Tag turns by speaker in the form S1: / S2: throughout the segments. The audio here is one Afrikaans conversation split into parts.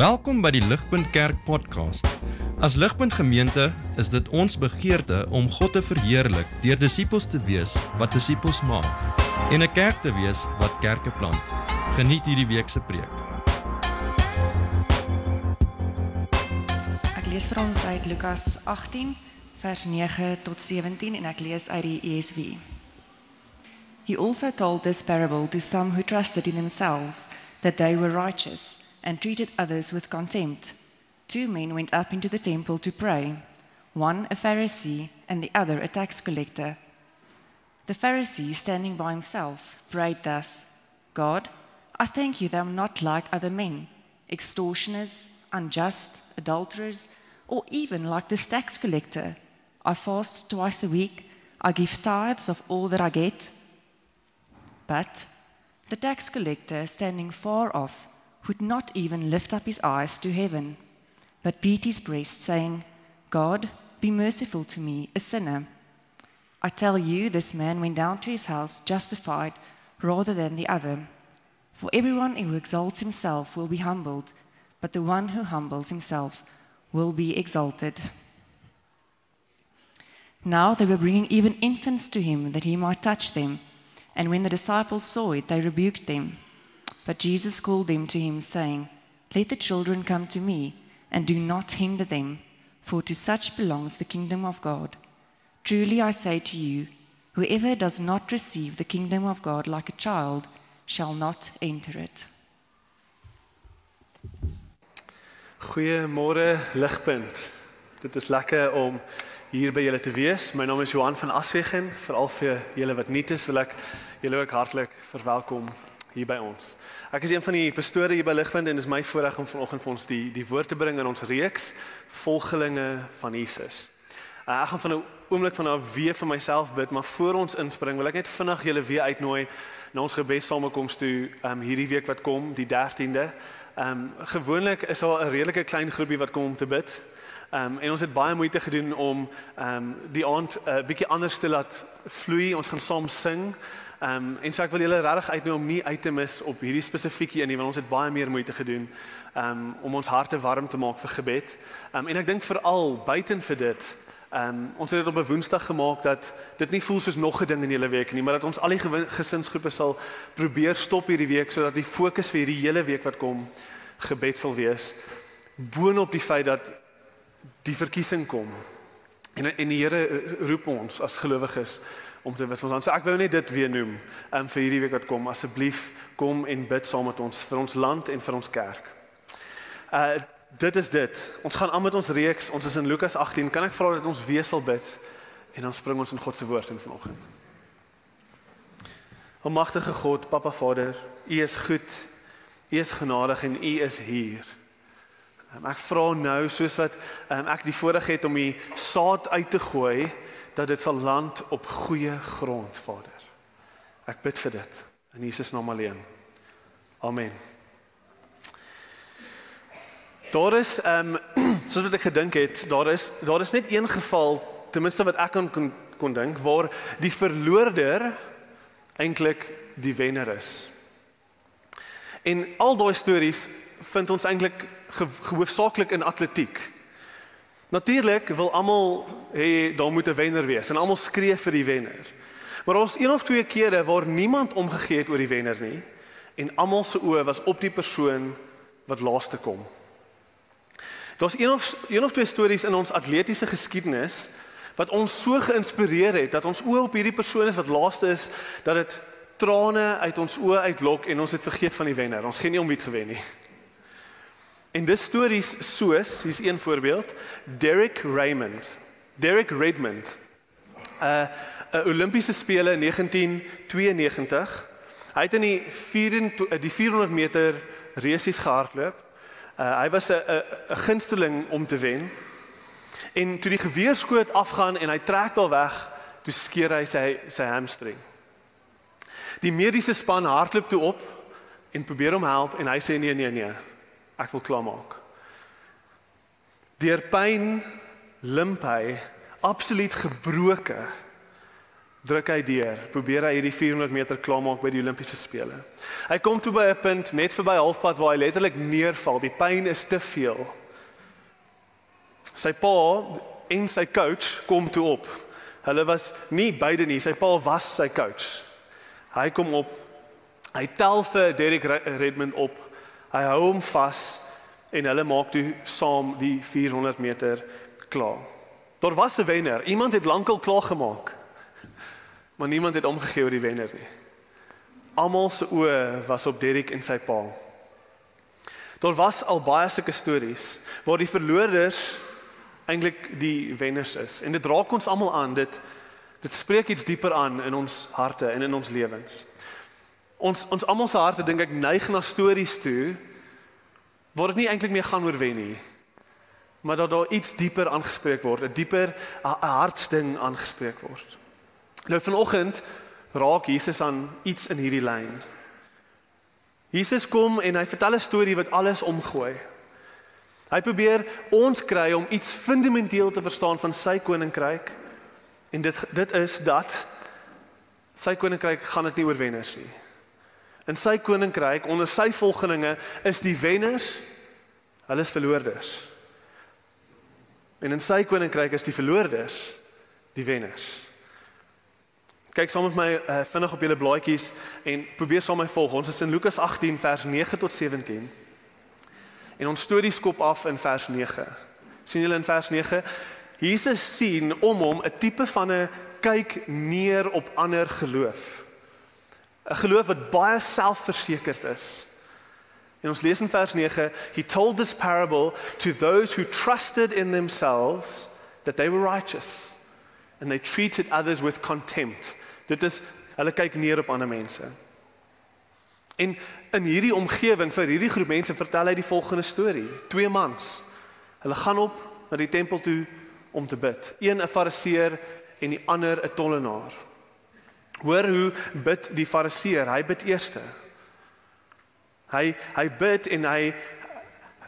S1: Welkom by die Ligpunt Kerk podcast. As Ligpunt Gemeente is dit ons begeerte om God te verheerlik deur disippels te wees wat disippels maak en 'n kerk te wees wat kerke plant. Geniet hierdie week se preek.
S2: Ek lees vir ons uit Lukas 18 vers 9 tot 17 en ek lees uit die ESV. He also told this parable to some who trusted in themselves that they were righteous and treated others with contempt. Two men went up into the temple to pray, one a Pharisee and the other a tax collector. The Pharisee, standing by himself, prayed thus God, I thank you that I'm not like other men, extortioners, unjust, adulterers, or even like this tax collector. I fast twice a week, I give tithes of all that I get. But the tax collector, standing far off, would not even lift up his eyes to heaven, but beat his breast, saying, God, be merciful to me, a sinner. I tell you, this man went down to his house justified rather than the other. For everyone who exalts himself will be humbled, but the one who humbles himself will be exalted. Now they were bringing even infants to him that he might touch them. And when the disciples saw it, they rebuked them. But Jesus called them to him, saying, Let the children come to me, and do not hinder them, for to such belongs the kingdom of God. Truly I say to you, whoever does not receive the kingdom of God like a child shall not enter it.
S3: Goeiemôre Ligpunt. Dit is lekker om hier by julle te wees. My naam is Johan van Aswegen. Veral vir julle wat nuut is, wil ek julle ook hartlik verwelkom hier by ons. Ek is een van die pastore hier by Ligpunt en dit is my voorreg om vanoggend vir ons die die woord te bring in ons reeks volgelinge van Jesus. Uh, ek gaan van 'n oomblik van nou weer vir myself bid, maar voor ons inspring, wil ek net vinnig julle weer uitnooi na ons gebedsamekoms toe um, hierdie week wat kom, die 13de. Ehm um, gewoonlik is daar 'n redelike klein groepie wat kom om te bid. Ehm um, en ons het baie moeite gedoen om ehm um, die aand 'n uh, bietjie anders te laat vloei. Ons gaan saam sing. Ehm um, en so ek wil julle regtig uitnooi om nie uit te mis op hierdie spesifieke een nie want ons het baie meer moeite gedoen um, om ons harte warm te maak vir gebed. Ehm um, en ek dink veral buiten vir dit Ehm um, ons het dit op 'n Woensdag gemaak dat dit nie voel soos nog 'n ding in julle week nie, maar dat ons al die gesinsgroepe sal probeer stop hierdie week sodat die fokus vir hierdie hele week wat kom gebed sal wees. Boonop die feit dat die verkiesing kom. En en die Here roep ons as gelowiges om te bid vir ons. So ek wou net dit weer noem um, vir hierdie week wat kom. Asseblief kom en bid saam met ons vir ons land en vir ons kerk. Uh dit is dit. Ons gaan aan met ons reeks. Ons is in Lukas 18. Kan ek vra dat ons weer sal bid en dan spring ons in God se woord in vanoggend. Almagtige God, Papa Vader, U is goed. U is genadig en U is hier. Um, ek vra nou soos wat um, ek die voorreg het om U saad uit te gooi dat dit sal land op goeie grond, Vader. Ek bid vir dit in Jesus naam alleen. Amen. Daar is ehm um, soos wat ek gedink het, daar is daar is net een geval ten minste wat ek kan kon, kon dink waar die verloorder eintlik die wenner is. En al daai stories vind ons eintlik ge, gehoofsaaklik in atletiek. Natuurlik wil almal hê daar moet 'n wenner wees en almal skree vir die wenner. Maar ons een of twee kere waar niemand omgegee het oor die wenner nie en almal se oë was op die persoon wat laaste kom. Daar's een of een of twee stories in ons atletiese geskiedenis wat ons so geïnspireer het dat ons oë op hierdie persoon is wat laaste is dat dit trane uit ons oë uitlok en ons het vergeet van die wenner. Ons geen nie om wie het gewen nie. En dis stories soos, hier's een voorbeeld, Derek Raymond. Derek Redmond. 'n uh, 'n Olimpiese spele in 1992. Hy het in die 4 die 400 meter resies gehardloop Uh, hy was 'n 'n 'n gunsteling om te wen. En toe die geweerskoot afgaan en hy trek daar weg, toe skeer hy sy sy hamstring. Die mediese span hardloop toe op en probeer hom help en hy sê nee nee nee, ek wil klaarmaak. Deur pyn limp hy absoluut gebroke druk hy deur, probeer hy hierdie 400 meter klaarmaak by die Olimpiese spele. Hy kom toe by 'n punt net verby halfpad waar hy letterlik neerval. Die pyn is te veel. Sy pa en sy coach kom toe op. Hulle was nie beide nie, sy pa was sy coach. Hy kom op. Hy tel vir Derek Redmond op. Hy hou hom vas en hulle maak toe saam die 400 meter klaar. Daar was 'n wenner. Iemand het lankal klaar gemaak. Maar niemand het omgegee oor die wenner nie. Almal se oë was op Derek en sy pa. Daar was al baie sulke stories waar die verloorders eintlik die wenners is. En dit raak ons almal aan. Dit dit spreek iets dieper aan in ons harte en in ons lewens. Ons ons almal se harte dink ek neig na stories toe waar dit nie eintlik meer gaan oor wen nie maar dat daar iets dieper aangespreek word, 'n dieper 'n hartsding aangespreek word. Nou vanoggend raak Jesus aan iets in hierdie lyn. Jesus kom en hy vertel 'n storie wat alles omgooi. Hy probeer ons kry om iets fundamenteel te verstaan van sy koninkryk en dit dit is dat sy koninkryk gaan dit nie oor wenners nie. In sy koninkryk onder sy volgelinge is die wenners hulle is verloorders. En in sy koninkryk is die verloorders die wenners. Kyk saam met my uh, vinnig op julle blaadjies en probeer saam met my volg. Ons is in Lukas 18 vers 9 tot 17. En ons storie skop af in vers 9. sien julle in vers 9? Jesus sien om hom 'n tipe van 'n kyk neer op ander geloof. 'n Geloof wat baie selfversekerd is. En ons lees in vers 9, he told this parable to those who trusted in themselves that they were righteous and they treated others with contempt. Dit is hulle kyk neer op ander mense. En in hierdie omgewing vir hierdie groep mense vertel hy die volgende storie. Twee mans. Hulle gaan op na die tempel toe om te bid. Een 'n fariseer en die ander 'n tollenaar. Hoor hoe bid die fariseer? Hy bid eerste. Hy hy bid en hy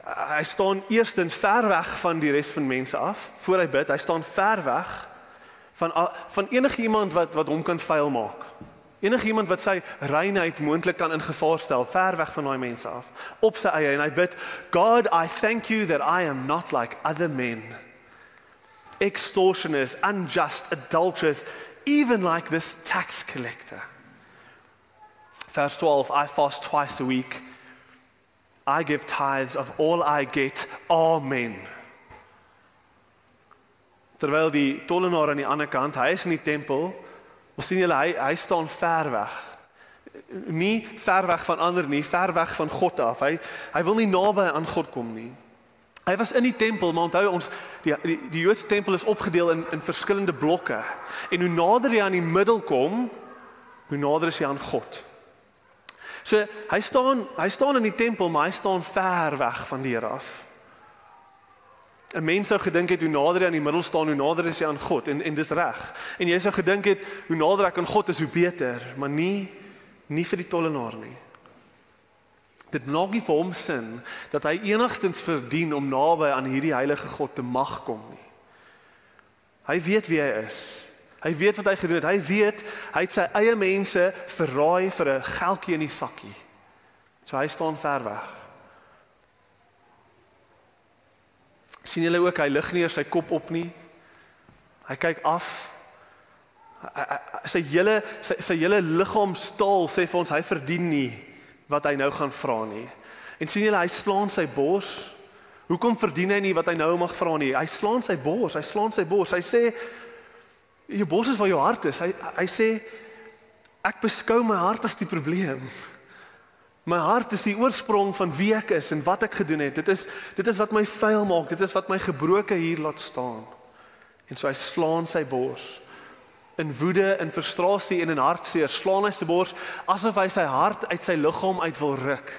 S3: hy staan eerstens ver weg van die res van mense af voor hy bid. Hy staan ver weg van van enige iemand wat wat hom kan vuil maak. Enige iemand wat sy reinheid moontlik kan in gevaar stel, ver weg van daai mense af. Op sy eie en hy bid, God, I thank you that I am not like other men. Extortioners, unjust, adulterers, even like this tax collector. Verse 12, I fast twice a week. I give tithes of all I get. Amen. Terwyl die tollenaar aan die ander kant, hy is in die tempel, ons sien julle hy hy staan ver weg. Nie ver weg van ander nie, ver weg van God af. Hy hy wil nie naby aan God kom nie. Hy was in die tempel, maar onthou ons die die, die Joodse tempel is opgedeel in in verskillende blokke. En hoe nader jy aan die middel kom, hoe nader is jy aan God. So hy staan hy staan in die tempel, maar hy staan ver weg van die Here af. 'n Mens sou gedink het hoe nader hy aan die middel staan, hoe nader is hy aan God en en dis reg. En jy sou gedink het hoe nader ek aan God is, hoe beter, maar nie nie vir die tollenaar nie. Dit maak nie vir hom sin dat hy enigstens verdien om naby aan hierdie heilige God te mag kom nie. Hy weet wie hy is. Hy weet wat hy gedoen het. Hy weet hy het sy eie mense verraai vir 'n geldjie in die sakkie. So hy staan ver weg. sien julle ook hy lig nie sy kop op nie. Hy kyk af. Hy, hy, sy hele sy sy hele liggaam staal sê vir ons hy verdien nie wat hy nou gaan vra nie. En sien julle hy slaan sy bors. Hoekom verdien hy nie wat hy nou mag vra nie? Hy slaan sy bors, hy slaan sy bors. Hy sê Jou bors is waar jou hart is. Hy hy sê ek beskou my hart as die probleem. My hart is die oorsprong van wie ek is en wat ek gedoen het. Dit is dit is wat my vuil maak. Dit is wat my gebroke hier laat staan. En so hy slaan sy bors in woede en frustrasie en in hartseer slaan hy sy bors asof hy sy hart uit sy liggaam uit wil ruk.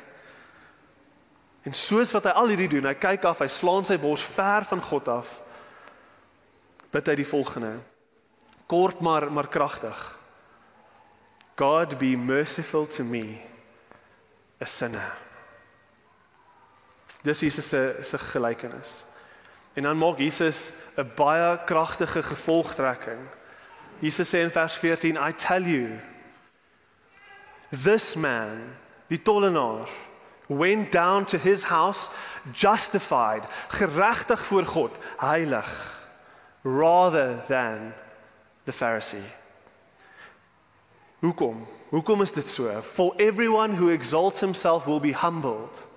S3: En soos wat hy al hierdie doen, hy kyk af, hy slaan sy bors ver van God af. Bid hy die volgende: kort maar maar kragtig. God be merciful to me a sinner. Dis Jesus se se gelykenis. En dan maak Jesus 'n baie kragtige gevolgtrekking Jesus sê in vers 14, I tell you this man, die tollenaar, went down to his house justified, geregtig voor God, heilig, rather than the Pharisee. Hoekom? Hoekom is dit so? For everyone who exalts himself will be humbled.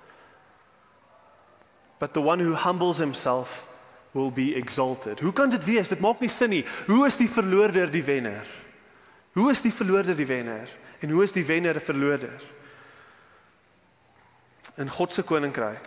S3: But the one who humbles himself will be exalted. Hoe kan dit wees? Dit maak nie sin nie. Hoe is die verloorder die wenner? Hoe is die verloorder die wenner? En hoe is die wenner 'n verloorder? In God se koninkryk.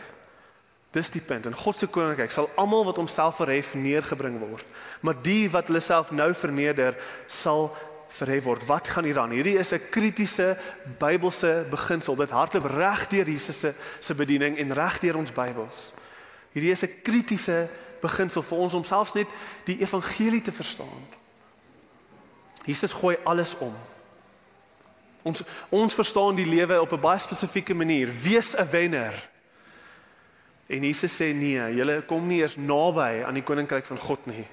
S3: Dis die punt. In God se koninkryk sal almal wat homself verhef neergebring word. Maar die wat hulle self nou verneder, sal verhef word. Wat gaan hier aan? Hierdie is 'n kritiese Bybelse beginsel. Dit hardloop reg deur Jesus se se bediening en reg deur ons Bybels. Hierdie is 'n kritiese beginsel vir ons om selfs net die evangelie te verstaan. Jesus gooi alles om. Ons ons verstaan die lewe op 'n baie spesifieke manier. Wees 'n wenner. En Jesus sê nee, julle kom nie eens naby aan die koninkryk van God nie.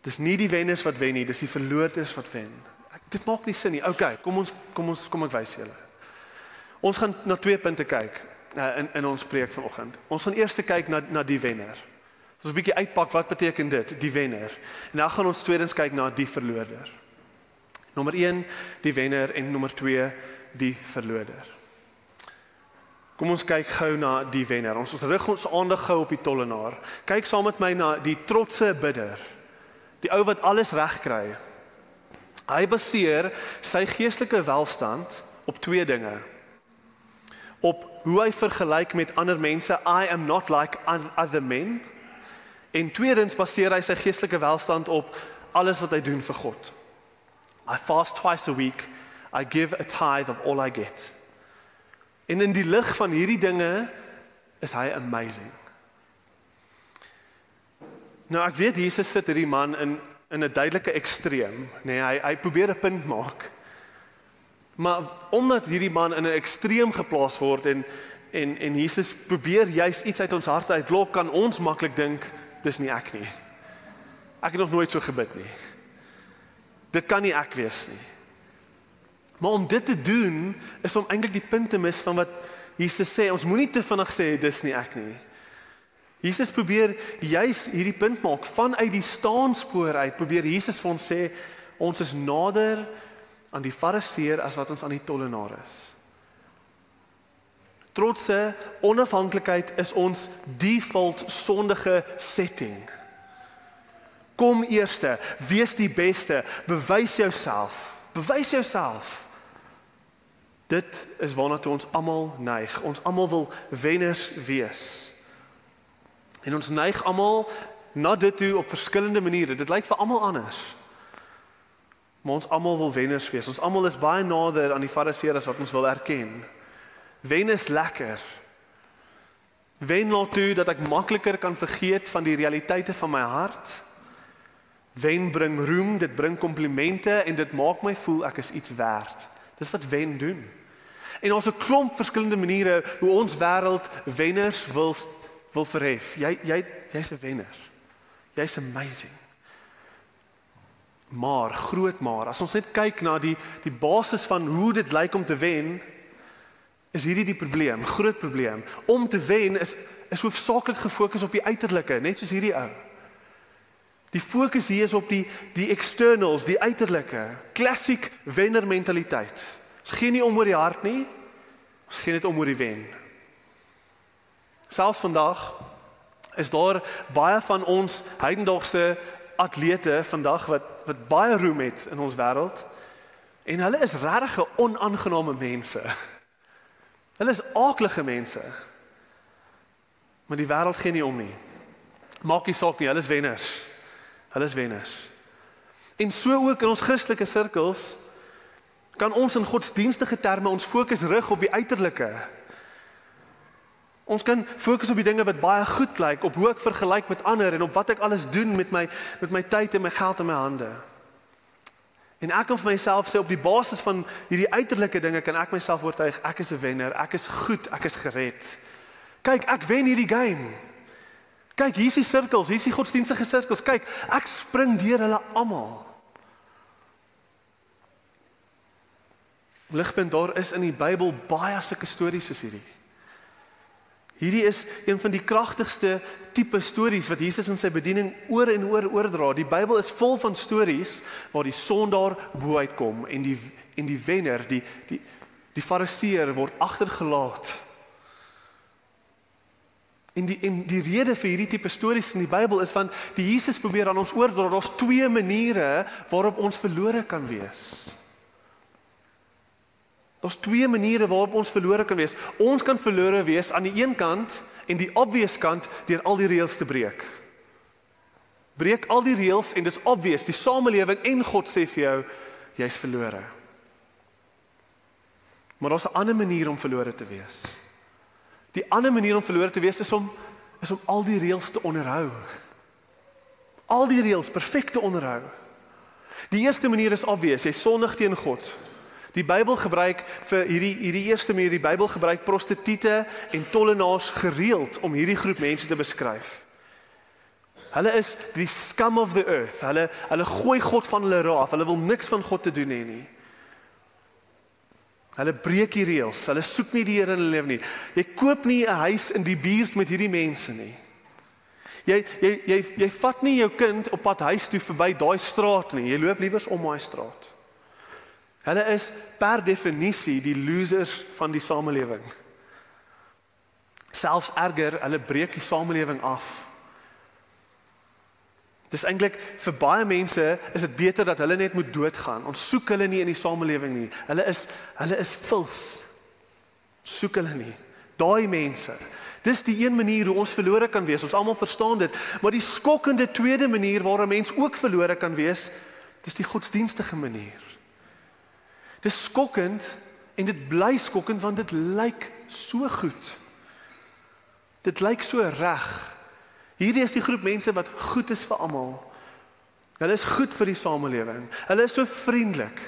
S3: Dis nie die wenners wat wen nie, dis die verloorders wat wen. Dit maak nie sin nie. OK, kom ons kom ons kom ek wys julle. Ons gaan na twee punte kyk uh, in in ons preek vanoggend. Ons gaan eers kyk na na die wenner. Ons 'n bietjie uitpak wat beteken dit, die wenner. En dan gaan ons tweedens kyk na die verloorder. Nommer 1, die wenner en nommer 2, die verloorder. Kom ons kyk gou na die wenner. Ons ons rig ons aandag gou op die tollenaar. Kyk saam met my na die trotse bidder. Die ou wat alles reg kry. Hy baseer sy geestelike welstand op twee dinge. Op hoe hy vergelyk met ander mense, I am not like other men. En tweedens baseer hy sy geestelike welstand op alles wat hy doen vir God. I fast twice a week. I give a tithe of all I get. En in die lig van hierdie dinge is hy amazing. Nou ek weet Jesus sit hierdie man in in 'n duidelike ekstreem, nê. Nee, hy hy probeer 'n punt maak. Maar omdat hierdie man in 'n ekstreem geplaas word en en en Jesus probeer juis iets uit ons harte uitlok, kan ons maklik dink dis nie ek nie. Ek het nog nooit so gebid nie. Dit kan nie ek wees nie. Maar om dit te doen is om eintlik die punt te mis van wat Jesus sê. Ons moenie te vinnig sê dis nie ek nie. Jesus probeer juis hierdie punt maak vanuit die staanspoor uit. Probeer Jesus vir ons sê ons is nader aan die fariseer as wat ons aan die tollenaar is. Trotse onafhanklikheid is ons default sondige setting. Kom eerste, wees die beste, bewys jouself. Bewys jouself. Dit is waarna toe ons almal neig. Ons almal wil wenners wees. En ons neig almal na dit toe op verskillende maniere. Dit lyk vir almal anders. Maar ons almal wil wenners wees. Ons almal is baie nader aan die fariseërs wat ons wil erken. Wen is lekker. Wen laat toe dat ek makliker kan vergeet van die realiteite van my hart. Wen bring roem, dit bring komplimente en dit maak my voel ek is iets werd. Dis wat wen doen. En ons 'n klomp verskillende maniere hoe ons wêreld wenners wil wil verhef. Jy jy jy's 'n wenner. Jy's amazing. Maar groot maar as ons net kyk na die die basis van hoe dit lyk om te wen is hierdie die probleem, groot probleem. Om te wen is is hoofsaaklik gefokus op die uiterlike, net soos hierdie ou. Die fokus hier is op die die externals, die uiterlike, klassiek wenner mentaliteit. Ons gee nie om oor die hart nie. Ons gee net om oor die wen. Selfs vandag is daar baie van ons heidendaagse atlete vandag wat wat baie roem het in ons wêreld. En hulle is regtig onaangename mense. Hulle is aaklige mense. Maar die wêreld gee nie om nie. Maak nie saak nie, hulle is wenners. Hulle is wenners. En so ook in ons Christelike sirkels kan ons in godsdienstige terme ons fokus rig op die uiterlike. Ons kan fokus op die dinge wat baie goed lyk, op hoe ek vergelyk met ander en op wat ek alles doen met my met my tyd en my geld in my hande. En ek kan vir myself sê op die basis van hierdie uiterlike dinge kan ek myself oortuig ek is 'n wenner, ek is goed, ek is gered. Kyk, ek wen hierdie game. Kyk, hier is die sirkels, hier is die godsdienstige sirkels. Kyk, ek spring deur hulle almal. Ligpunt daar is in die Bybel baie sulke stories soos hierdie. Hierdie is een van die kragtigste tipe stories wat Jesus in sy bediening oor en oor oordra. Die Bybel is vol van stories waar die sondaar bo uitkom en die en die wenner, die die die fariseer word agtergelaat. En die en die rede vir hierdie tipe stories in die Bybel is want die Jesus probeer aan ons oordra daar's twee maniere waarop ons verlore kan wees. Daar's twee maniere waarop ons verlore kan wees. Ons kan verlore wees aan die een kant en die obvious kant deur al die reëls te breek. Breek al die reëls en dis obvious, die samelewing en God sê vir jou jy's verlore. Maar daar's 'n ander manier om verlore te wees. Die ander manier om verlore te wees is om is om al die reëls te onderhou. Al die reëls perfek te onderhou. Die eerste manier is obvious, jy sondig teen God. Die Bybel gebruik vir hierdie hierdie eerste manier die Bybel gebruik prostituie en tollenaars gereeld om hierdie groep mense te beskryf. Hulle is die scum of the earth. Hulle hulle gooi God van hulle raaf. Hulle wil niks van God te doen hê nie. Hulle breek die reëls. Hulle soek nie die Here in hulle lewe nie. Jy koop nie 'n huis in die buurt met hierdie mense nie. Jy jy jy jy vat nie jou kind op pad huis toe verby daai straat nie. Jy loop liewers om daai straat. Hulle is per definisie die losers van die samelewing. Selfs erger, hulle breek die samelewing af. Dis eintlik vir baie mense is dit beter dat hulle net moet doodgaan. Ons soek hulle nie in die samelewing nie. Hulle is hulle is vils. Soek hulle nie. Daai mense. Dis die een manier hoe ons verlore kan wees. Ons almal verstaan dit, maar die skokkende tweede manier waar 'n mens ook verlore kan wees, dis die godsdienstige manier. Dis skokkend en dit bly skokkend want dit lyk so goed. Dit lyk so reg. Hierdie is die groep mense wat goed is vir almal. Hulle is goed vir die samelewing. Hulle is so vriendelik.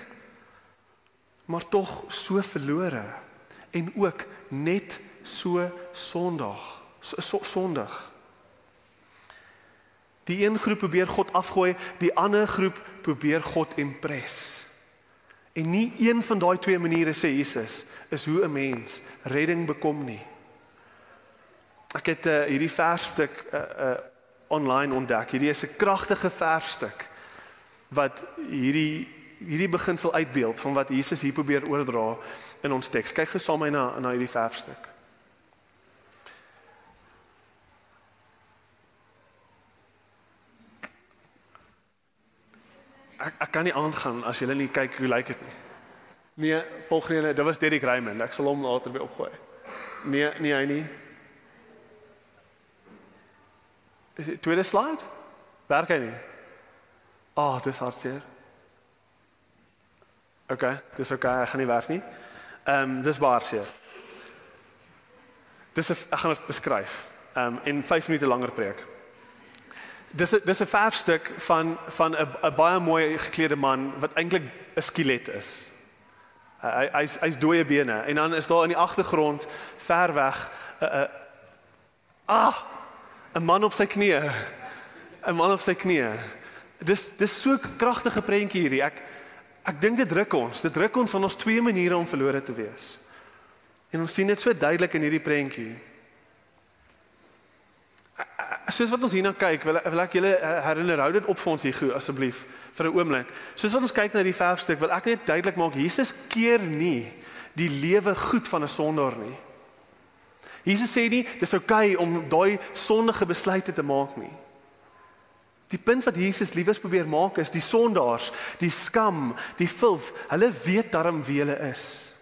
S3: Maar tog so verlore en ook net so sondig. So, so sondig. Die een groep probeer God afgooi, die ander groep probeer God impress. En nie een van daai twee maniere sê Jesus is hoe 'n mens redding bekom nie. Ek het uh, hierdie versstuk uh, uh online ontdek. Hierdie is 'n kragtige versstuk wat hierdie hierdie beginsel uitbeeld van wat Jesus hier probeer oordra in ons teks. Kyk gou saam my na na hierdie versstuk. Ek ek kan nie aangaan as jy nie kyk hoe lyk dit nie. Nee, volgende ene, dit was Derrick Raymond. Ek sal hom later weer opgooi. Nee, nee hy nie. Tweede slide. Werk hy nie? Ah, oh, dis hartseer. OK, dis OK, ek gaan nie werk nie. Ehm um, dis baie hartseer. Dis ek gaan dit beskryf. Ehm um, in 5 minute langer preek. Dis 'n dis 'n verfstuk van van 'n 'n baie mooi geklede man wat eintlik 'n skelet is. Hy hy's hy's dooie bene en dan is daar in die agtergrond ver weg 'n 'n ah 'n man op sy knieë. 'n Man op sy knieë. Dis dis so 'n kragtige prentjie hierdie. Ek ek dink dit druk ons. Dit druk ons van ons twee maniere om verlore te wees. En ons sien dit so duidelik in hierdie prentjie soos wat ons hierna kyk, wil wil ek julle eh, herinner hou dit op vir ons hier gou asseblief vir 'n oomblik. Soos wat ons kyk na die verfstuk, wil ek net duidelik maak Jesus keer nie die lewe goed van 'n sondaar nie. Jesus sê nie dis oukei okay om daai sondige besluite te maak nie. Die punt wat Jesus liewes probeer maak is die sondaars, die skam, die filth, hulle weet darm wie hulle is.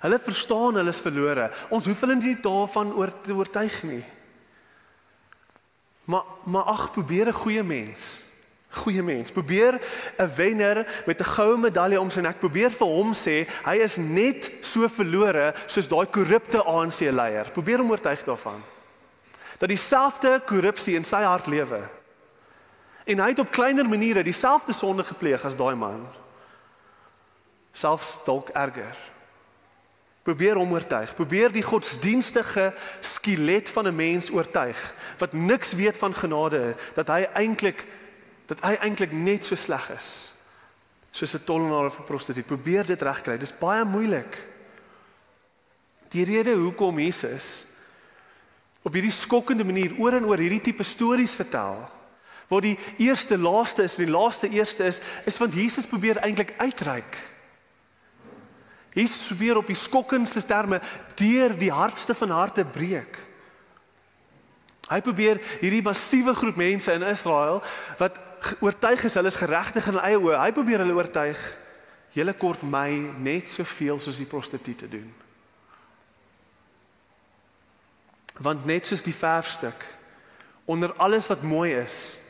S3: Hulle verstaan hulle is verlore. Ons hoef hulle nie daarvan oor te oortuig nie. Maar maar ag, probeer 'n goeie mens. Goeie mens. Probeer 'n wenner met 'n goue medalje om sy nek. Probeer vir hom sê hy is net so verlore soos daai korrupte ANC leier. Probeer hom oortuig daarvan. Dat dieselfde korrupsie in sy hart lewe. En hy het op kleiner maniere dieselfde sonde gepleeg as daai man. Selfs dalk erger. Probeer hom oortuig. Probeer die godsdienstige skelet van 'n mens oortuig wat niks weet van genade dat hy eintlik dat hy eintlik net so sleg is soos 'n tollenaar of 'n prostituut. Probeer dit regkry. Dis baie moeilik. Die rede hoekom Jesus op hierdie skokkende manier oor en oor hierdie tipe stories vertel waar die eerste laaste is en die laaste eerste is, is want Jesus probeer eintlik uitreik. Jesus probeer op die skokkendste terme deur die hardste van harte breek. Hy probeer hierdie massiewe groep mense in Israel wat oortuig is hulle is geregtig in hulle eie oë. Hy probeer hulle oortuig julle kort my net soveel soos die prostituie doen. Want net soos die verfstuk onder alles wat mooi is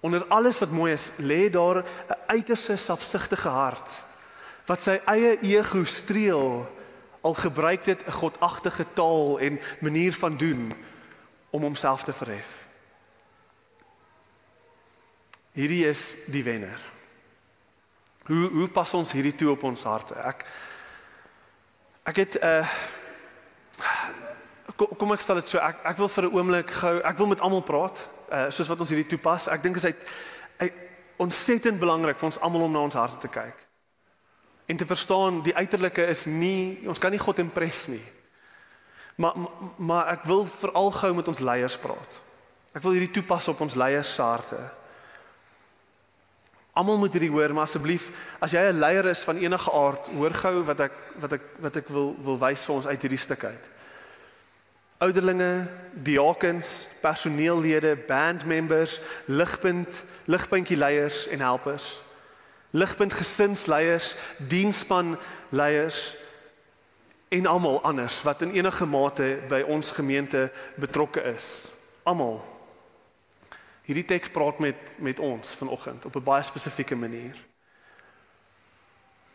S3: onder alles wat mooi is lê daar 'n uiterse selfsugtige hart wat sy eie ego streel al gebruik dit 'n godagtige taal en manier van doen om homself te verhef. Hierdie is die wenner. Hoe hoe pas ons hierdie toe op ons harte? Ek ek het 'n uh, kom, kom ek stel dit so ek ek wil vir 'n oomblik gou ek wil met almal praat uh, soos wat ons hierdie toepas. Ek dink dit is uit ontsettend belangrik vir ons almal om na ons harte te kyk en te verstaan die uiterlike is nie ons kan nie God impres nie. Maar maar ek wil veral gou met ons leiers praat. Ek wil hierdie toepas op ons leiers se harte. Almal moet hierdie hoor, maar asseblief as jy 'n leier is van enige aard, hoor gou wat ek wat ek wat ek wil wil wys vir ons uit hierdie stuk uit. Ouderlinge, diakens, personeellede, bandmembers, ligpunt, ligpuntjie leiers en helpers ligpunt gesinsleiers, dienspan leiers en almal anders wat in enige mate by ons gemeente betrokke is. Almal. Hierdie teks praat met met ons vanoggend op 'n baie spesifieke manier.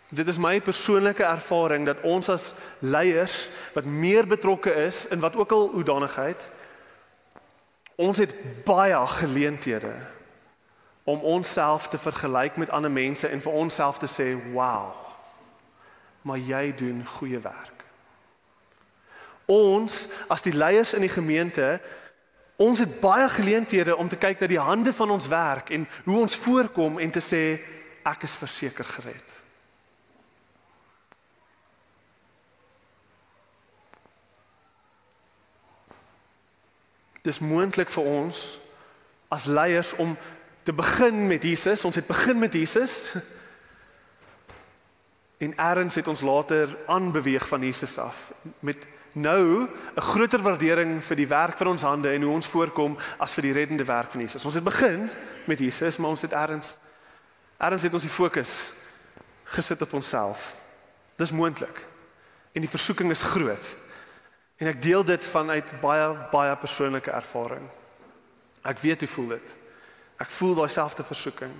S3: Dit is my persoonlike ervaring dat ons as leiers wat meer betrokke is in wat ook al hoedanigheid ons het baie geleenthede om onsself te vergelyk met ander mense en vir onsself te sê, "Wow. Maar jy doen goeie werk." Ons as die leiers in die gemeente, ons het baie geleenthede om te kyk na die hande van ons werk en hoe ons voorkom en te sê, "Ek is verseker gered." Dis moontlik vir ons as leiers om te begin met Jesus. Ons het begin met Jesus. En eers het ons later aanbeweeg van Jesus af met nou 'n groter waardering vir die werk van ons hande en hoe ons voorkom as vir die reddende werk van Jesus. Ons het begin met Jesus, maar ons het eers eers het ons die fokus gesit op onsself. Dis moontlik. En die versoeking is groot. En ek deel dit vanuit baie baie persoonlike ervaring. Ek weet hoe voel dit. Ek voel daai selfde versoeking.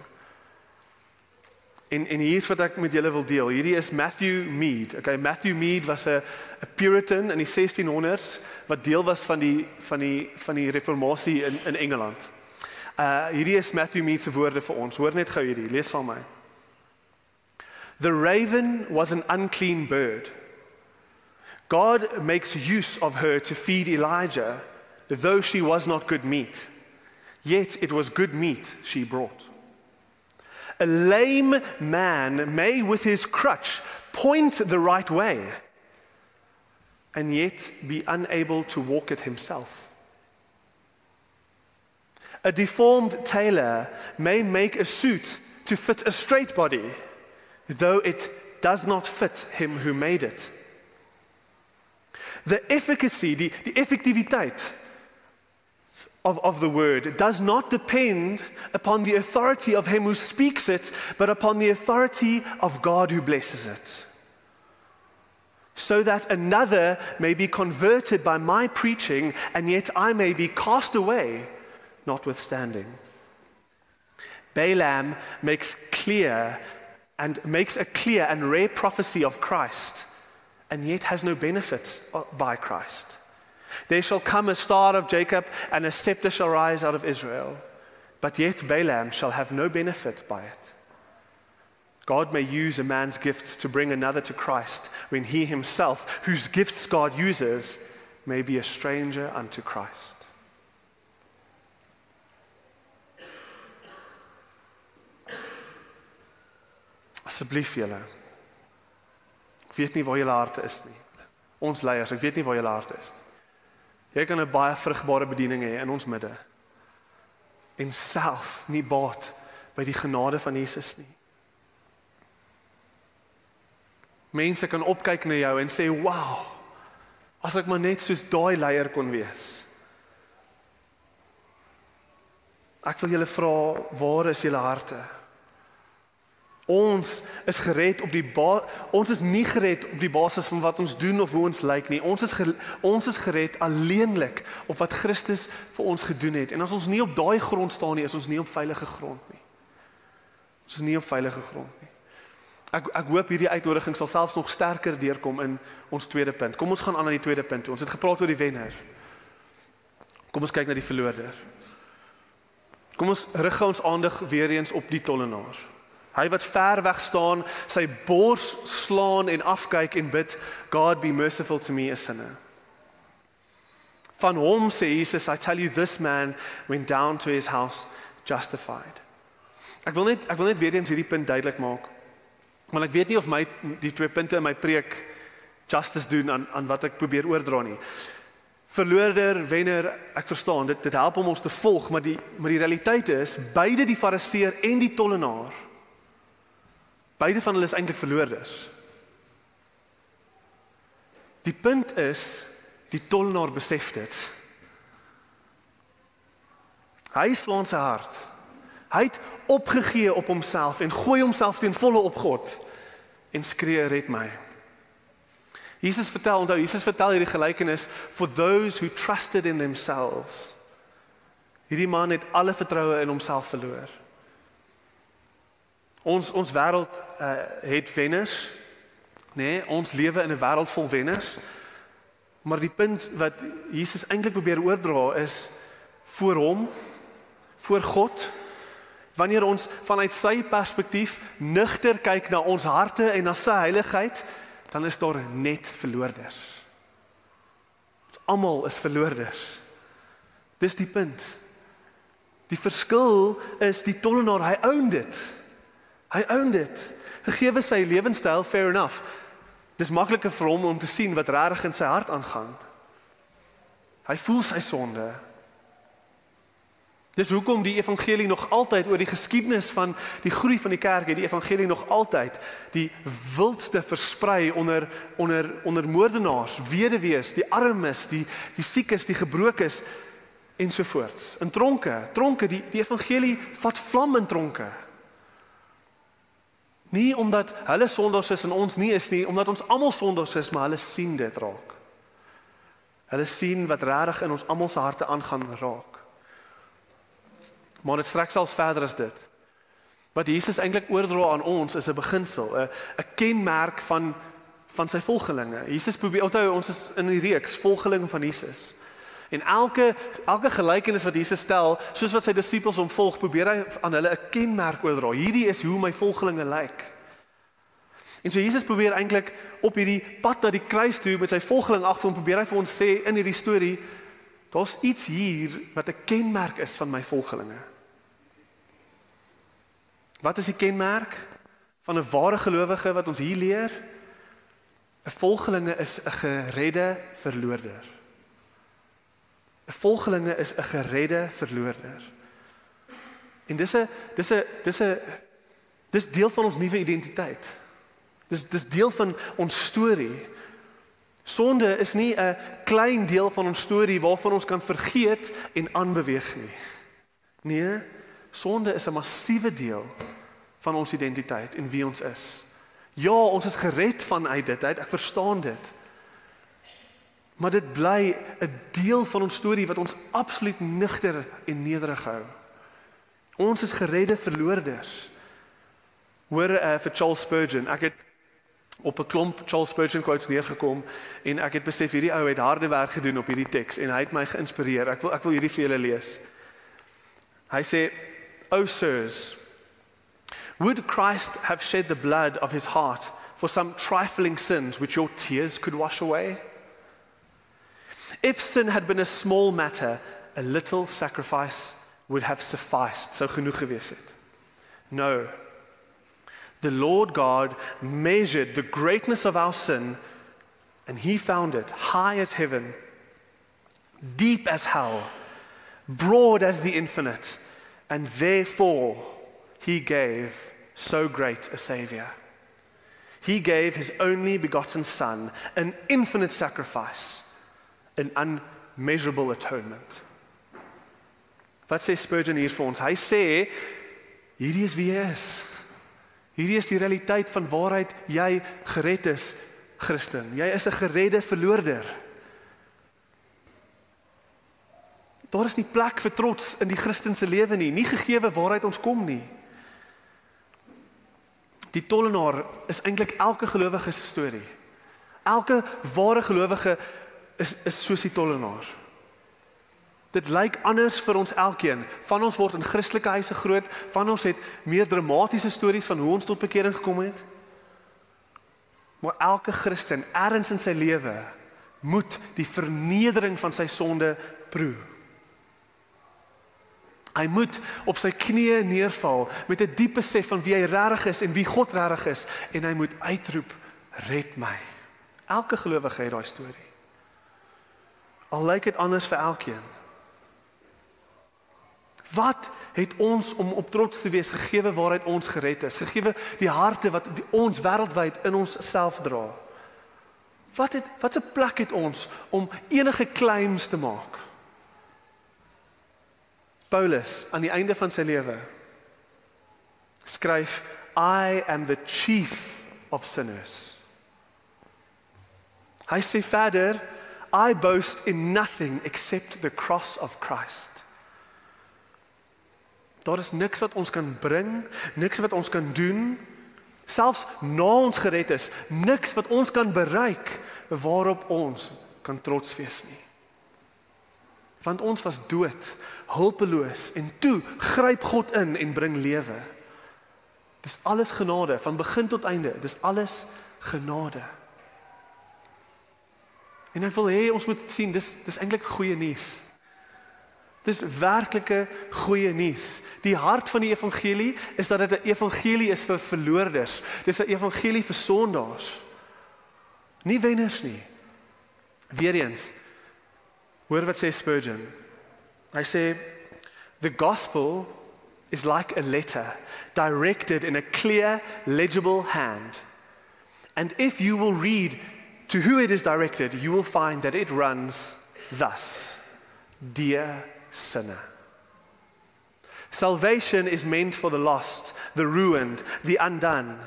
S3: En en hier's wat ek met julle wil deel. Hierdie is Matthew Mead. Okay, Matthew Mead was 'n 'n Puritan in die 1600s wat deel was van die van die van die reformatie in in Engeland. Uh hierdie is Matthew Mead se woorde vir ons. Hoor net gou hierdie. Lees saam met my. The raven was an unclean bird. God makes use of her to feed Elijah, though she was not good meat. Yet it was good meat she brought. A lame man may, with his crutch, point the right way and yet be unable to walk it himself. A deformed tailor may make a suit to fit a straight body, though it does not fit him who made it. The efficacy, the, the effectiviteit of, of the word does not depend upon the authority of him who speaks it, but upon the authority of God who blesses it. So that another may be converted by my preaching, and yet I may be cast away, notwithstanding. Balaam makes clear and makes a clear and rare prophecy of Christ, and yet has no benefit uh, by Christ. There shall come a star of Jacob, and a scepter shall rise out of Israel. But yet Balaam shall have no benefit by it. God may use a man's gifts to bring another to Christ when he himself, whose gifts God uses, may be a stranger unto Christ. Asseblief julle. Ek weet nie waar julle harte is nie. Ons leiers, ek weet nie waar julle harte is nie. Jy kan 'n baie vrugbare bediening hê in ons midde. En self nie baat by die genade van Jesus nie. Mense kan opkyk na jou en sê, "Wow, as ek maar net soos daai leier kon wees." Ek wil julle vra, waar is julle harte? Ons is gered op die ons is nie gered op die basis van wat ons doen of hoe ons lyk nie. Ons is ons is gered alleenlik op wat Christus vir ons gedoen het. En as ons nie op daai grond staan nie, is ons nie op veilige grond nie. Ons is nie op veilige grond nie. Ek ek hoop hierdie uitnodiging sal selfs nog sterker deurkom in ons tweede punt. Kom ons gaan aan na die tweede punt. Ons het gepraat oor die wenner. Kom ons kyk na die verloorder. Kom ons rig ons aandag weer eens op die tollenaar. Hy wat ver weg staan, sy bors slaan en afkyk en bid, God be merciful to me a sinner. Van hom sê Jesus, I tell you this man went down to his house justified. Ek wil net ek wil net weer eens hierdie punt duidelik maak. Want ek weet nie of my die twee punte in my preek justice doen aan aan wat ek probeer oordra nie. Verloorder, wenner, ek verstaan dit dit help om ons te volg, maar die maar die realiteit is beide die fariseer en die tollenaar Beide van hulle is eintlik verloorders. Die punt is die tollenaar besef dit. Hy slaan sy hart. Hy het opgegee op homself en gooi homself teen volle op God en skree red my. Jesus vertel onthou Jesus vertel hierdie gelykenis for those who trusted in themselves. Hierdie man het alle vertroue in homself verloor. Ons ons wêreld uh, het wenners. Nee, ons lewe in 'n wêreld vol wenners. Maar die punt wat Jesus eintlik probeer oordra is voor hom, voor God, wanneer ons vanuit sy perspektief nugter kyk na ons harte en na sy heiligheid, dan is daar net verloorders. Ons almal is verloorders. Dis die punt. Die verskil is die tollenaar, hy own dit. Hy own dit. Gegeewe sy lewenstyl fair enough. Dis makliker vir hom om te sien wat reg in sy hart aangaan. Hy voel sy sonde. Dis hoekom die evangelie nog altyd oor die geskiedenis van die groei van die kerk het die evangelie nog altyd die wildste versprei onder onder onder moordenaars, weduwees, die armes, die die siekes, die gebrokes ensovoorts. In tronke, tronke die die evangelie vat vlam in tronke. Nie omdat hulle sondaars is en ons nie is nie, omdat ons almal sondaars is, maar hulle sien dit raak. Hulle sien wat regtig in ons almal se harte aangaan raak. Maar dit strek selfs verder as dit. Wat Jesus eintlik oordra aan ons is 'n beginsel, 'n 'n kenmerk van van sy volgelinge. Jesus probeer onthou ons is in die reeks volgelinge van Jesus. En elke elke gelykenis wat Jesus stel, soos wat sy disippels hom volg, probeer hy aan hulle 'n kenmerk oordra. Hierdie is hoe my volgelinge lyk. En so Jesus probeer eintlik op hierdie pad na die kruis toe met sy volgeling agter hom probeer hy vir ons sê in hierdie storie, daar's iets hier wat 'n kenmerk is van my volgelinge. Wat is die kenmerk van 'n ware gelowige wat ons hier leer? 'n Volgelinge is 'n geredde verloorder. 'n volgelinge is 'n geredde verloorder. En dis 'n dis 'n dis 'n dis deel van ons nuwe identiteit. Dis dis deel van ons storie. Sonde is nie 'n klein deel van ons storie waarvan ons kan vergeet en aanbeweeg nie. Nee, sonde is 'n massiewe deel van ons identiteit en wie ons is. Ja, ons is gered vanuit dit. Ek verstaan dit. Maar dit bly 'n deel van ons storie wat ons absoluut nigter en nederig hou. Ons is geredde verloorders. Hoor uh, vir Charles Spurgeon, ek het op 'n klomp Charles Spurgeon quotes neergekom en ek het besef hierdie ou het harde werk gedoen op hierdie teks en hy het my geïnspireer. Ek wil ek wil hierdie vir julle lees. Hy sê, "O sirs, Would Christ have shed the blood of his heart for some trifling sins which your tears could wash away? If sin had been a small matter, a little sacrifice would have sufficed. So genoeg gewees het. No. The Lord God measured the greatness of our sin and he found it high as heaven, deep as hell, broad as the infinite, and therefore he gave so great a savior. He gave his only begotten son, an infinite sacrifice, an unmeasurable atonement. Wat sê Spurgeon hier vir ons? Hy sê hierdie is wie hy is. Hierdie is die realiteit van waaruit jy gered is, Christen. Jy is 'n geredde verloorder. Daar is nie plek vir trots in die Christelike lewe nie, nie gegee waaruit ons kom nie. Die tollenaar is eintlik elke gelowige se storie. Elke ware gelowige is is soos die tollenaar. Dit lyk anders vir ons elkeen. Van ons word in Christelike huise groot, van ons het meer dramatiese stories van hoe ons tot bekering gekom het. Maar elke Christen ergens in sy lewe moet die vernedering van sy sonde proe. Hy moet op sy knieë neerval met 'n diep besef van wie hy regtig is en wie God regtig is en hy moet uitroep: "Red my." Elke gelowige het daai storie. Al lyk dit anders vir elkeen. Wat het ons om op trots te wees gegee waaruit ons gered is? Gegee die harte wat die, ons wêreldwyd in ons self dra. Wat het wat 'n plek het ons om enige claims te maak? Paulus aan die einde van sy lewe skryf I am the chief of sinners. Hy sê verder I boast in nothing except the cross of Christ. Daar is niks wat ons kan bring, niks wat ons kan doen, selfs na ons gered is, niks wat ons kan bereik waarop ons kan trots wees nie. Want ons was dood, hulpeloos en toe gryp God in en bring lewe. Dis alles genade van begin tot einde, dis alles genade. En ek wil hê ons moet sien dis dis eintlik goeie nuus. Dis werklike goeie nuus. Die hart van die evangelie is dat dit 'n evangelie is vir verloorders. Dis 'n evangelie vir sondaars. Nie wenners nie. Weereens. Hoor wat sê Spurgeon. Hy sê the gospel is like a letter directed in a clear legible hand. And if you will read to who it is directed, you will find that it runs thus. Dear sinner. Salvation is meant for the lost, the ruined, the undone.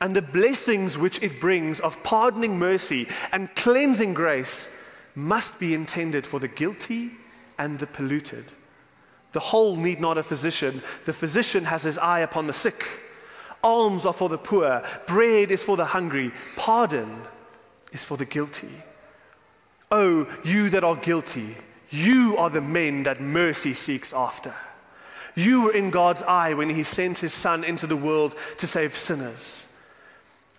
S3: And the blessings which it brings of pardoning mercy and cleansing grace must be intended for the guilty and the polluted. The whole need not a physician, the physician has his eye upon the sick. Alms are for the poor, bread is for the hungry, pardon is for the guilty. Oh, you that are guilty, You are the men that mercy seeks after. You were in God's eye when He sent His Son into the world to save sinners.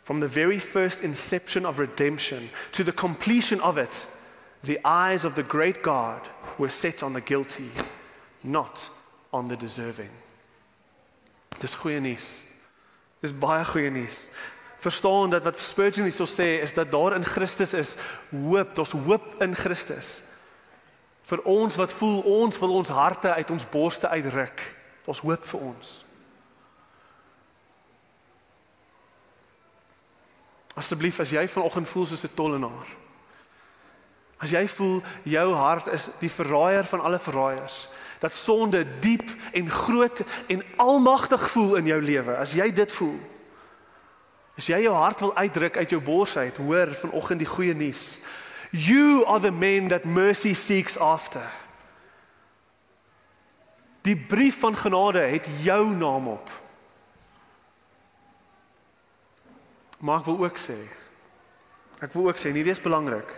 S3: From the very first inception of redemption to the completion of it, the eyes of the great God were set on the guilty, not on the deserving. Dis goeie nuus. Dis baie goeie nuus. Verstaan dat wat Spurgeon hierso sê is dat daar in Christus is hoop, daar's hoop in Christus vir ons wat voel ons wil ons harte uit ons borste uitruk. Ons hoop vir ons. Asseblief as jy vanoggend voel soos 'n tollenaar. As jy voel jou hart is die verraaier van alle verraaiers, dat sonde diep en groot en almagtig voel in jou lewe, as jy dit voel. As jy jou hart wil uitdruk uit jou bors uit, hoor vanoggend die goeie nuus. You are the men that mercy seeks after. Die brief van genade het jou naam op. Maar ek wil ook sê ek wil ook sê nie dis belangrik.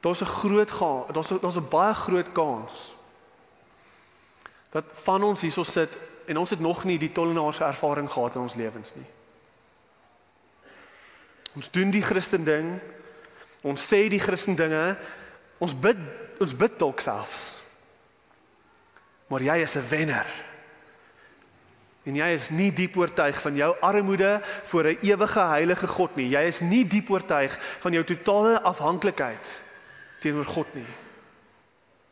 S3: Daar's 'n groot daar's daar's 'n baie groot kans dat van ons hierso sit en ons het nog nie die tollenaarse ervaring gehad in ons lewens nie. Ons doen die Christen ding. Ons sê die Christen dinge. Ons bid ons bid dalk selfs. Maar jy is 'n wenner. En jy is nie diep oortuig van jou armoede voor 'n ewige heilige God nie. Jy is nie diep oortuig van jou totale afhanklikheid teenoor God nie.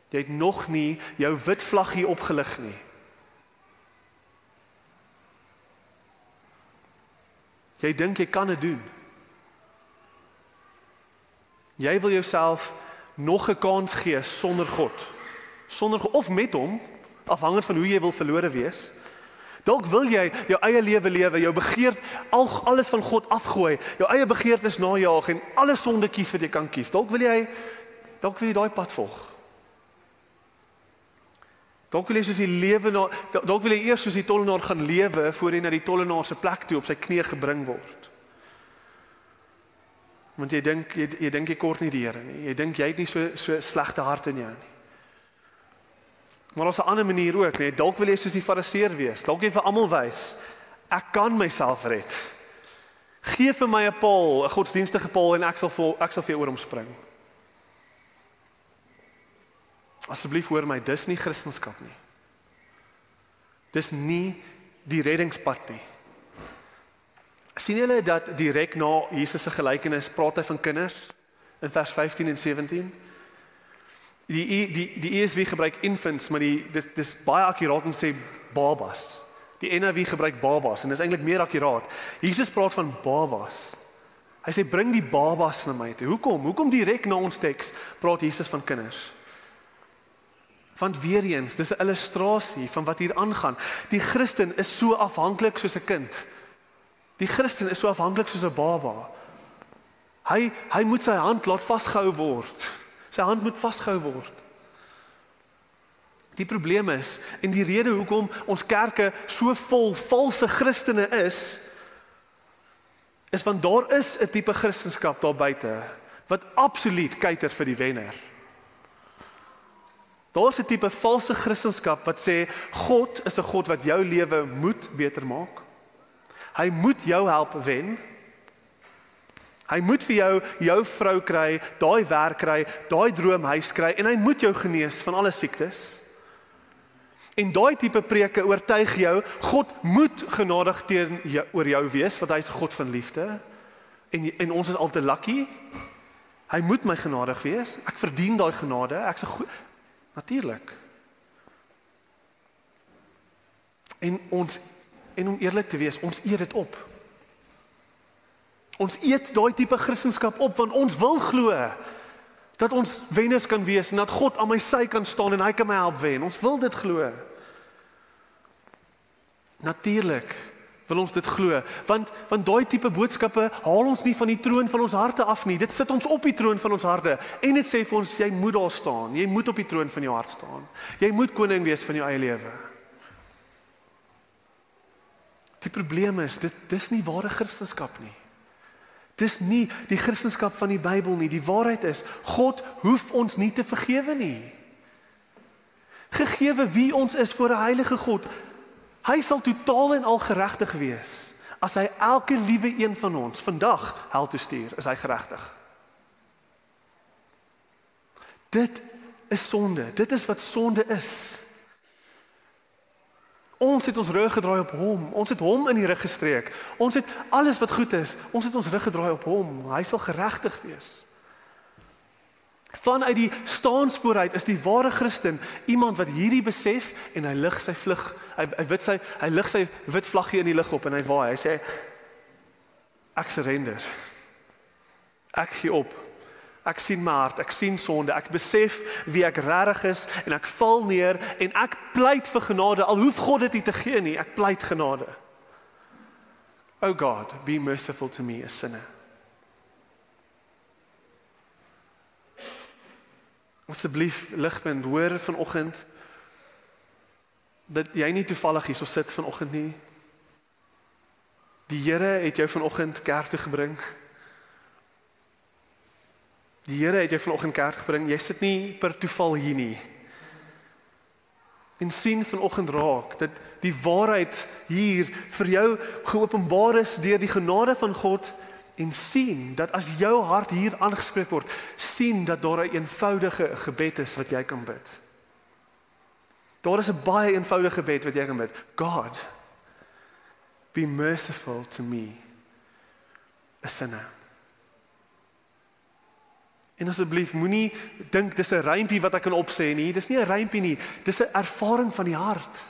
S3: Jy het nog nie jou wit vlaggie opgelig nie. Jy dink jy kan dit doen. Jy wil jouself nog 'n kans gee sonder God. Sonder of met hom, afhangend van hoe jy wil verlore wees. Dalk wil jy jou eie lewe lewe, jou begeerd al alles van God afgooi, jou eie begeertes najag en alle sonde kies wat jy kan kies. Dalk wil jy dalk wil jy daai pad volg. Dalk wil jy soos die lewe na dalk wil jy eers soos die tollenaar gaan lewe voor jy na die tollenaar se plek toe op sy knie gebring word. Want jy dink jy, jy dink jy kort nie die Here nie. Jy dink jy het nie so so slegte hart in jou nie. Maar ons 'n ander manier ook, nee, dalk wil jy soos die fariseer wees. Dalk jy vir almal wys ek kan myself red. Geef vir my 'n paal, 'n godsdienstige paal en ek sal vol, ek sal vir jou oor hom spring. Asseblief hoor my, dis nie Christendom nie. Dis nie die reddingspad nie sien julle dat direk na Jesus se gelykenis praat hy van kinders in vers 15 en 17. Die die die ESV gebruik infants, maar die dis dis baie akkuraat om sê babas. Die NIV gebruik babas en dis eintlik meer akkuraat. Jesus praat van babas. Hy sê bring die babas na my toe. Hoekom? Hoekom direk na ons teks praat Jesus van kinders? Want weer eens, dis 'n illustrasie van wat hier aangaan. Die Christen is so afhanklik soos 'n kind. Die Christen is so afhanklik soos 'n baba. Hy hy moet sy hand laat vasgehou word. Sy hand moet vasgehou word. Die probleem is en die rede hoekom ons kerke so vol valse Christene is is want daar is 'n tipe Christendom daar buite wat absoluut kyker vir die wenner. Daar's 'n tipe valse Christendom wat sê God is 'n God wat jou lewe moet beter maak. Hy moet jou help wen. Hy moet vir jou jou vrou kry, daai werk kry, daai droomhuis kry en hy moet jou genees van alle siektes. En daai tipe preke oortuig jou God moet genadig teen jou, oor jou wees want hy's 'n God van liefde. En en ons is al te lucky. Hy moet my genadig wees. Ek verdien daai genade. Ek's 'n natuurlik. En ons En om eerlik te wees, ons eet dit op. Ons eet daai tipe Christendom op want ons wil glo dat ons wenners kan wees en dat God aan my sy kan staan en hy kan my help wen. Ons wil dit glo. Natuurlik wil ons dit glo want want daai tipe boodskappe haal ons nie van die troon van ons harte af nie. Dit sit ons op die troon van ons harte en dit sê vir ons jy moet daar staan. Jy moet op die troon van jou hart staan. Jy moet koning wees van jou eie lewe. Die probleem is dit dis nie ware Christendom nie. Dis nie die Christendom van die Bybel nie. Die waarheid is God hoef ons nie te vergewe nie. Gegeewe wie ons is voor 'n heilige God. Hy sal totaal en al geregtig wees. As hy elke liewe een van ons vandag hel toe stuur, is hy geregtig. Dit is sonde. Dit is wat sonde is. Ons het ons rug gedraai op hom. Ons het hom in die rug gestreek. Ons het alles wat goed is, ons het ons rug gedraai op hom. Hy sal geregtig wees. Vanuit die staanspoor uit is die ware Christen iemand wat hierdie besef en hy lig sy vlug. Hy hy wit sy hy lig sy wit vlaggie in die lug op en hy waai. Hy sê ek surrender. Ek gee op. Ek sien my hart, ek sien sonde, ek besef wie ek regtig is en ek val neer en ek pleit vir genade al hoef God dit nie te gee nie, ek pleit genade. Oh God, be merciful to me a sinner. Asseblief ligpunt hoor vanoggend dat jy nie toevallig hier so sit vanoggend nie. Die Here het jou vanoggend kerk toe gebring. Die Here het jou vanoggend kerk gebring. Jy sit nie per toeval hier nie. En sien vanoggend raak dat die waarheid hier vir jou geopenbaar is deur die genade van God en sien dat as jou hart hier aangespreek word, sien dat daar 'n eenvoudige gebed is wat jy kan bid. Daar is 'n baie eenvoudige gebed wat jy kan bid. God, be merciful to me, a sinner. En asseblief moenie dink dis 'n rympie wat ek kan opsê nie. Dis nie 'n rympie nie. Dis 'n ervaring van die hart.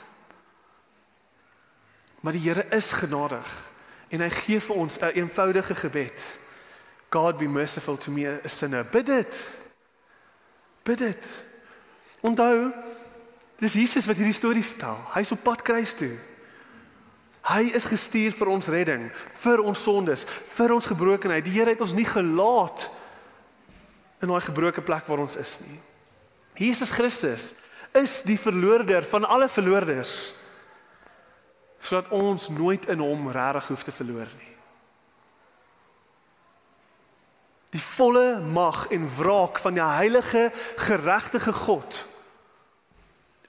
S3: Maar die Here is genadig en hy gee vir ons 'n eenvoudige gebed. God be merciful to me a sinner. Bid dit. Bid dit. Onthou, dis Jesus wat hierdie storie vertel. Hy's op pad kruis toe. Hy is gestuur vir ons redding, vir ons sondes, vir ons gebrokenheid. Die Here het ons nie gelaat in daai gebroke plek waar ons is nie. Jesus Christus is die verloorder van alle verloorders sodat ons nooit in hom regtig hoef te verloor nie. Die volle mag en wraak van die heilige geregtige God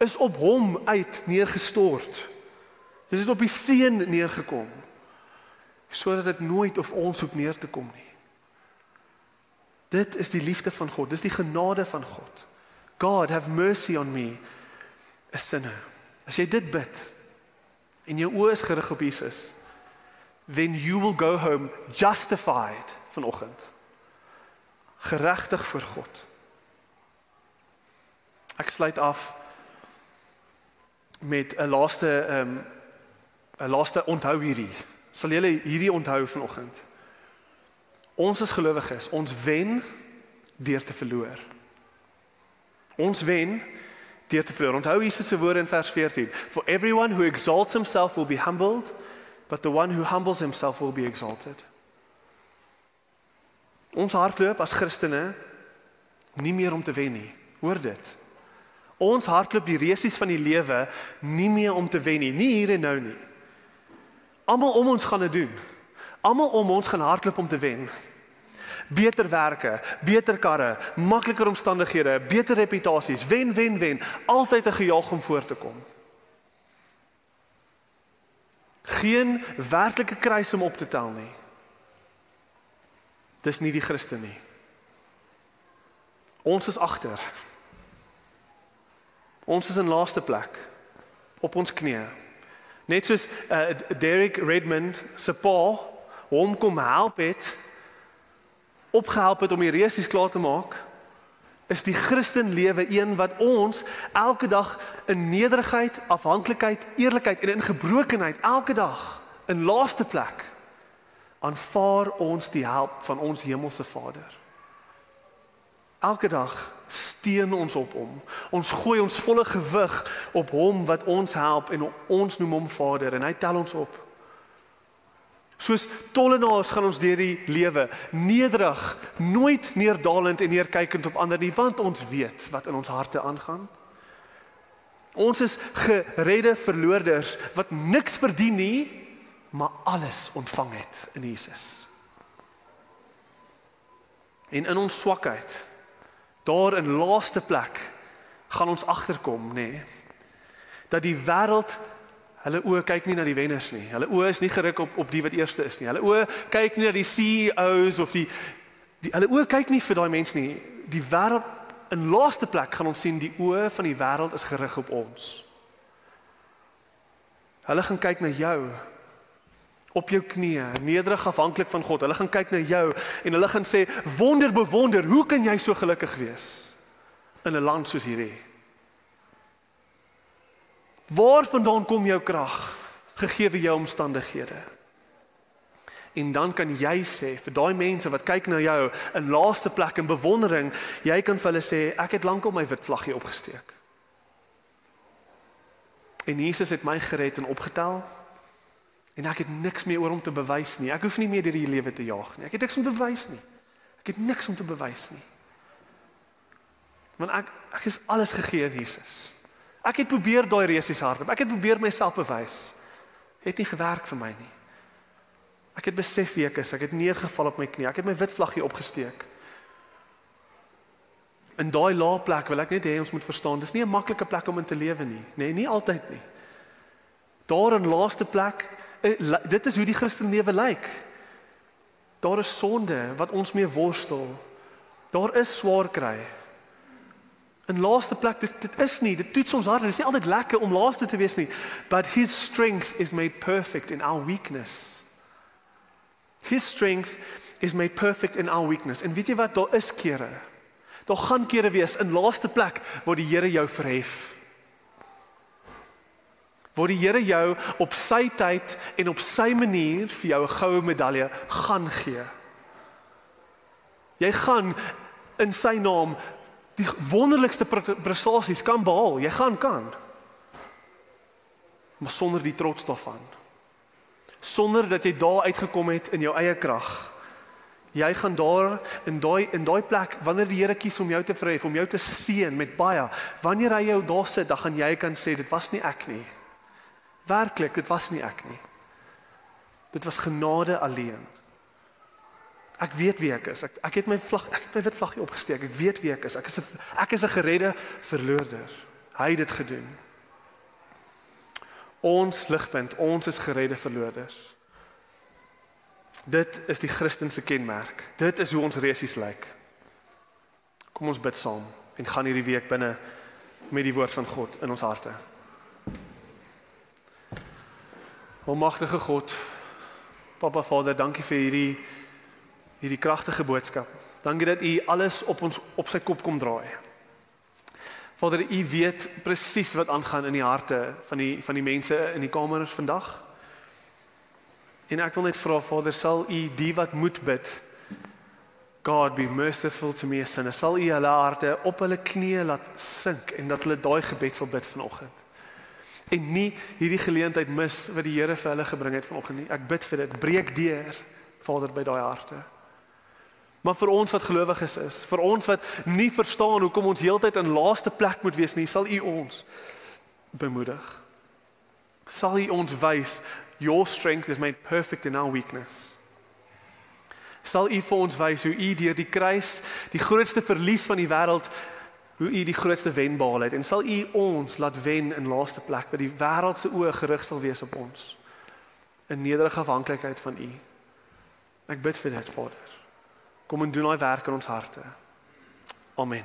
S3: is op hom uit neergestort. Dit het op die seun neergekom sodat dit nooit op ons hoef neer te kom nie. Dit is die liefde van God, dis die genade van God. God have mercy on me a sinner. As jy dit bid, en jou oë is gerig op Jesus, then you will go home justified vanoggend. Geregtig voor God. Ek sluit af met 'n laaste ehm um, 'n laaste onthou hierdie. Sal julle hierdie onthou vanoggend? Ons as gelowiges, ons wen deur te verloor. Ons wen deur te verloor. Onthou Jesus se woorde in vers 14. For everyone who exalts himself will be humbled, but the one who humbles himself will be exalted. Ons hardloop as Christene nie meer om te wen nie. Hoor dit. Ons hardloop die resies van die lewe nie meer om te wen nie, nie hier en nou nie. Almal om ons gaan dit doen. Almal om ons gaan hardloop om te wen beter werke, beter karre, makliker omstandighede, beter reputasies, wen wen wen, altyd 'n gejaag om voor te kom. Geen werklike kruis om op te tel nie. Dis nie die Christen nie. Ons is agter. Ons is in laaste plek op ons knieë. Net soos uh, Derek Redmond se pa hom kom help het opgehelp het om die resies klaar te maak, is die Christen lewe een wat ons elke dag in nederigheid, afhanklikheid, eerlikheid en in gebrokenheid elke dag in laaste plek aanvaar ons die hulp van ons hemelse Vader. Elke dag steun ons op hom. Ons gooi ons volle gewig op hom wat ons help en ons noem hom Vader en hy tel ons op. Soos tollenaars gaan ons deur die lewe nederig, nooit neerdalend en neerkykend op ander nie, want ons weet wat in ons harte aangaan. Ons is geredde verloorders wat niks verdien nie, maar alles ontvang het in Jesus. En in ons swakheid, daar in laaste plek, gaan ons agterkom, nê, nee, dat die wêreld Hulle oë kyk nie na die wenners nie. Hulle oë is nie geruk op op die wat eerste is nie. Hulle oë kyk nie na die CEOs of die, die hulle oë kyk nie vir daai mense nie. Die wêreld in laaste plek gaan ons sien die oë van die wêreld is gerig op ons. Hulle gaan kyk na jou op jou knieë, nederig afhanklik van God. Hulle gaan kyk na jou en hulle gaan sê wonder bewonder, hoe kan jy so gelukkig wees in 'n land soos hierdie? Waarvandaan kom jou krag gegee jou omstandighede? En dan kan jy sê vir daai mense wat kyk na jou in laaste plek in bewondering, jy kan vir hulle sê ek het lankal my wit vlaggie opgesteek. En Jesus het my gered en opgetel. En ek het niks meer oor om te bewys nie. Ek hoef nie meer deur die lewe te jaag nie. Ek het niks om te bewys nie. Ek het niks om te bewys nie. Want ek ek is alles gegee aan Jesus. Ek het probeer daai resies hardop. Ek het probeer myself bewys. Het nie gewerk vir my nie. Ek het besef wie ek is. Ek het neergeval op my knie. Ek het my wit vlaggie opgesteek. In daai lae plek wil ek net hê ons moet verstaan, dis nie 'n maklike plek om in te lewe nie, nê, nee, nie altyd nie. Daar in laaste plek, eh, dit is hoe die Christelike lewe lyk. Daar is sonde wat ons mee worstel. Daar is swaar kry. In laaste plek dit dit is nie dit toets ons hart. Dit is nie altyd lekker om laaste te wees nie. But his strength is made perfect in our weakness. His strength is made perfect in our weakness. En weet jy wat daar is kere. Daar gaan kere wees in laaste plek waar die Here jou verhef. Waar die Here jou op sy tyd en op sy manier vir jou 'n goue medalje gaan gee. Jy gaan in sy naam die wonderlikste prestasies kan behaal. Jy gaan kan. Maar sonder die trots daarvan. Sonder dat jy daar uitgekom het in jou eie krag. Jy gaan daar in daai in daai plek wanneer die Here kies om jou te verhef, om jou te seën met baie. Wanneer hy jou daar sit, dan gaan jy kan sê dit was nie ek nie. Werklik, dit was nie ek nie. Dit was genade alleen. Ek weet wie ek is. Ek ek het my vlag, ek het my wit vlaggie opgesteek. Ek weet wie ek is. Ek is 'n ek is 'n geredde verloorder. Hy het dit gedoen. Ons ligpunt, ons is geredde verloorders. Dit is die Christelike kenmerk. Dit is hoe ons resies lyk. Kom ons bid saam en gaan hierdie week binne met die woord van God in ons harte. Almagtige God, Papa Vader, dankie vir hierdie hierdie kragtige boodskap. Dankie dat U alles op ons op sy kop kom draai. Vader, U weet presies wat aangaan in die harte van die van die mense in die kamers vandag. En ek wil net vra Vader, sal U die wat moet bid God be merciful to me sinner. Sal U hulle harte op hulle knieë laat sink en dat hulle daai gebed sal bid vanoggend. En nie hierdie geleentheid mis wat die Here vir hulle gebring het vanoggend nie. Ek bid vir dit. Breek deur Vader by daai harte. Maar vir ons wat gelowiges is, vir ons wat nie verstaan hoekom ons heeltyd in laaste plek moet wees nie, sal U ons bemoedig. Sal U ons wys your strength is made perfect in our weakness. Sal U vir ons wys hoe U deur die kruis die grootste verlies van die wêreld hoe U die grootste wen behaal het en sal U ons laat wen in laaste plek dat die wêreld se oë gerig sal wees op ons in nederige afhanklikheid van U. Ek bid vir dit, Vader. Kom en doen daai werk in ons harte. Amen.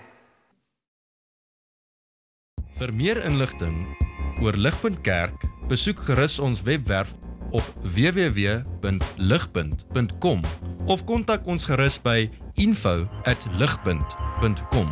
S1: Vir meer inligting oor Ligpunt Kerk, besoek gerus ons webwerf op www.ligpunt.com of kontak ons gerus by info@ligpunt.com.